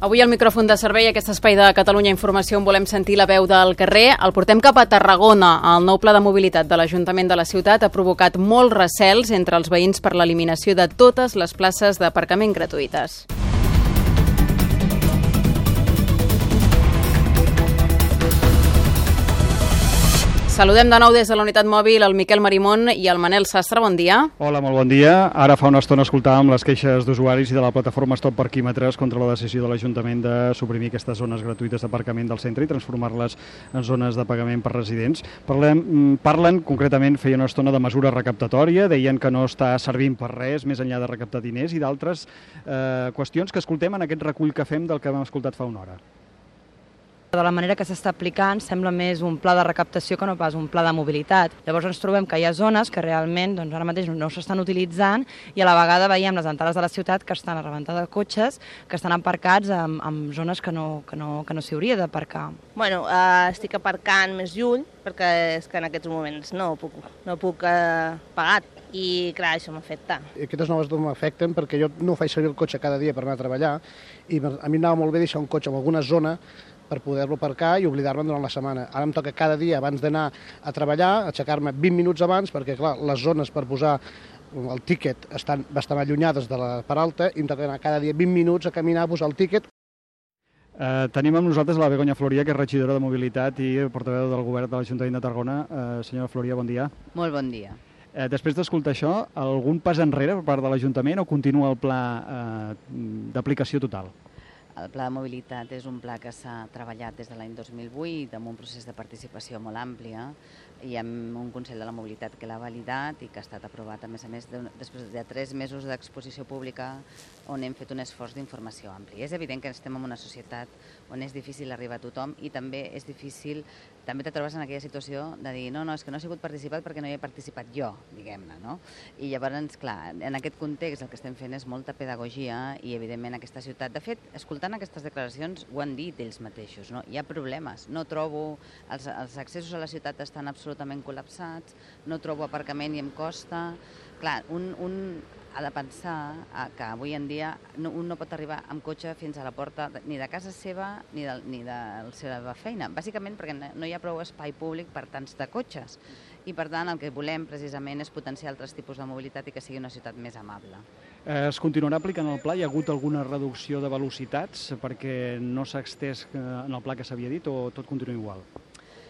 Avui al micròfon de servei, aquest espai de Catalunya Informació, on volem sentir la veu del carrer. El portem cap a Tarragona. El nou pla de mobilitat de l'Ajuntament de la ciutat ha provocat molts recels entre els veïns per l'eliminació de totes les places d'aparcament gratuïtes. Saludem de nou des de la unitat mòbil el Miquel Marimón i el Manel Sastre. Bon dia. Hola, molt bon dia. Ara fa una estona escoltàvem les queixes d'usuaris i de la plataforma Stop Parquímetres contra la decisió de l'Ajuntament de suprimir aquestes zones gratuïtes d'aparcament del centre i transformar-les en zones de pagament per residents. Parlem, mm, parlen, concretament, feia una estona de mesura recaptatòria, deien que no està servint per res més enllà de recaptar diners i d'altres eh, qüestions que escoltem en aquest recull que fem del que hem escoltat fa una hora. De la manera que s'està aplicant sembla més un pla de recaptació que no pas un pla de mobilitat. Llavors ens trobem que hi ha zones que realment doncs, ara mateix no s'estan utilitzant i a la vegada veiem les entrades de la ciutat que estan a rebentar de cotxes, que estan aparcats en, en zones que no, que no, que no s'hi hauria d'aparcar. Bueno, eh, estic aparcant més lluny perquè és que en aquests moments no puc, no puc eh, pagar i clar, això m'afecta. Aquestes noves no m'afecten perquè jo no faig servir el cotxe cada dia per anar a treballar i a mi anava molt bé deixar un cotxe en alguna zona per poder-lo aparcar i oblidar-me'n durant la setmana. Ara em toca cada dia, abans d'anar a treballar, aixecar-me 20 minuts abans, perquè, clar, les zones per posar el tíquet estan bastant allunyades de la part alta i em toca anar cada dia 20 minuts a caminar a posar el tíquet. Eh, tenim amb nosaltres la Begoña Floria, que és regidora de Mobilitat i portaveu del govern de l'Ajuntament de Tarragona. Eh, senyora Floria, bon dia. Molt bon dia. Eh, després d'escoltar això, algun pas enrere per part de l'Ajuntament o continua el pla eh, d'aplicació total? El pla de mobilitat és un pla que s'ha treballat des de l'any 2008 amb un procés de participació molt àmplia i amb un Consell de la Mobilitat que l'ha validat i que ha estat aprovat, a més a més, de, després de tres mesos d'exposició pública on hem fet un esforç d'informació ampli. És evident que estem en una societat on és difícil arribar a tothom i també és difícil, també te trobes en aquella situació de dir no, no, és que no he sigut participat perquè no hi he participat jo, diguem-ne, no? I llavors, clar, en aquest context el que estem fent és molta pedagogia i, evidentment, aquesta ciutat... De fet, escoltant aquestes declaracions ho han dit ells mateixos, no? Hi ha problemes, no trobo... Els, els accessos a la ciutat estan absolutament col·lapsats, no trobo aparcament i em costa... Clar, un, un ha de pensar que avui en dia no, un no pot arribar amb cotxe fins a la porta ni de casa seva ni de, ni de la seva feina, bàsicament perquè no hi ha prou espai públic per tants de cotxes i per tant el que volem precisament és potenciar altres tipus de mobilitat i que sigui una ciutat més amable. Eh, es continuarà aplicant el pla? Hi ha hagut alguna reducció de velocitats perquè no s'ha extès eh, en el pla que s'havia dit o tot continua igual?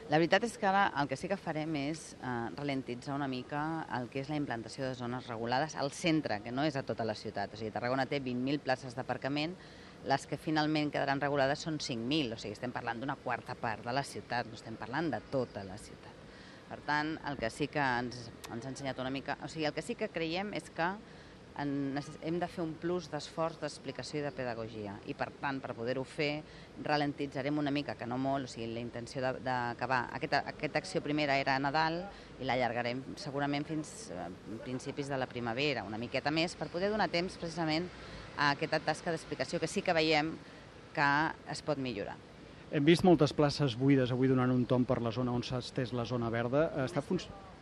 La veritat és que ara el que sí que farem és eh, ralentitzar una mica el que és la implantació de zones regulades al centre, que no és a tota la ciutat. O sigui, Tarragona té 20.000 places d'aparcament, les que finalment quedaran regulades són 5.000, o sigui, estem parlant d'una quarta part de la ciutat, no estem parlant de tota la ciutat. Per tant, el que sí que ens, ens ha ensenyat una mica... O sigui, el que sí que creiem és que en, hem de fer un plus d'esforç d'explicació i de pedagogia i per tant per poder-ho fer ralentitzarem una mica, que no molt, o sigui la intenció d'acabar, aquesta, aquesta acció primera era a Nadal i l'allargarem segurament fins a principis de la primavera, una miqueta més, per poder donar temps precisament a aquesta tasca d'explicació que sí que veiem que es pot millorar. Hem vist moltes places buides avui donant un tom per la zona on s'ha estès la zona verda. Està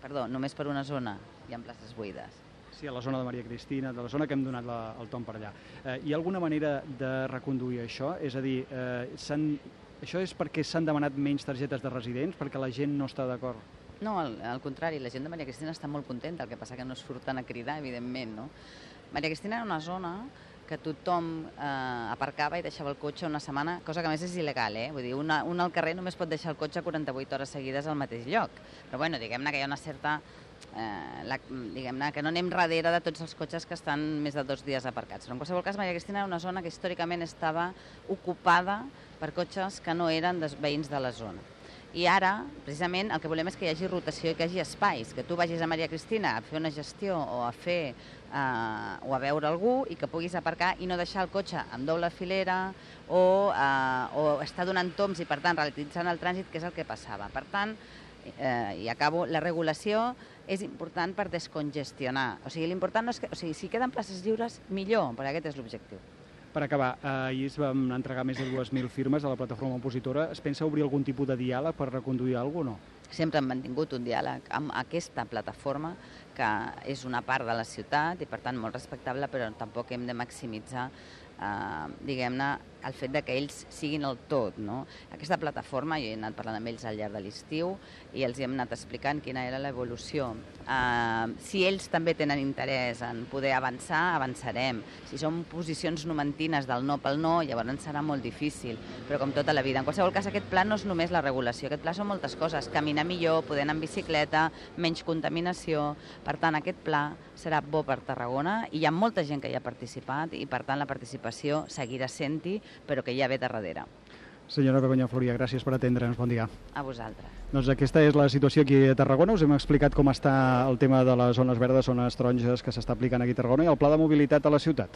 Perdó, només per una zona hi ha places buides. Sí, a la zona de Maria Cristina, de la zona que hem donat la, el tom per allà. Eh, hi ha alguna manera de reconduir això? És a dir, eh, això és perquè s'han demanat menys targetes de residents, perquè la gent no està d'acord? No, al, al contrari, la gent de Maria Cristina està molt contenta, el que passa que no es surten a cridar, evidentment, no? Maria Cristina era una zona que tothom eh, aparcava i deixava el cotxe una setmana, cosa que més és il·legal, eh? Vull dir, una, un al carrer només pot deixar el cotxe 48 hores seguides al mateix lloc. Però bueno, diguem-ne que hi ha una certa eh, diguem-ne, que no anem darrere de tots els cotxes que estan més de dos dies aparcats. Però en qualsevol cas, Maria Cristina era una zona que històricament estava ocupada per cotxes que no eren veïns de la zona. I ara, precisament, el que volem és que hi hagi rotació i que hi hagi espais, que tu vagis a Maria Cristina a fer una gestió o a fer eh, o a veure algú i que puguis aparcar i no deixar el cotxe amb doble filera o, eh, o estar donant toms i, per tant, realitzant el trànsit, que és el que passava. Per tant, eh, i acabo, la regulació és important per descongestionar. O sigui, l'important no és que... O sigui, si queden places lliures, millor, perquè aquest és l'objectiu. Per acabar, ahir es vam entregar més de 2.000 firmes a la plataforma opositora. Es pensa obrir algun tipus de diàleg per reconduir alguna o no? Sempre hem mantingut un diàleg amb aquesta plataforma, que és una part de la ciutat i, per tant, molt respectable, però tampoc hem de maximitzar, eh, diguem-ne, el fet de que ells siguin el tot. No? Aquesta plataforma, jo he anat parlant amb ells al llarg de l'estiu i els hi hem anat explicant quina era l'evolució. Uh, si ells també tenen interès en poder avançar, avançarem. Si són posicions numantines del no pel no, llavors serà molt difícil, però com tota la vida. En qualsevol cas, aquest pla no és només la regulació, aquest pla són moltes coses. Caminar millor, poder anar en bicicleta, menys contaminació... Per tant, aquest pla serà bo per Tarragona i hi ha molta gent que hi ha participat i, per tant, la participació seguirà sent-hi però que ja ve de darrere. Senyora Begoña Floria, gràcies per atendre'ns. Bon dia. A vosaltres. Doncs aquesta és la situació aquí a Tarragona. Us hem explicat com està el tema de les zones verdes, zones taronges que s'està aplicant aquí a Tarragona i el pla de mobilitat a la ciutat.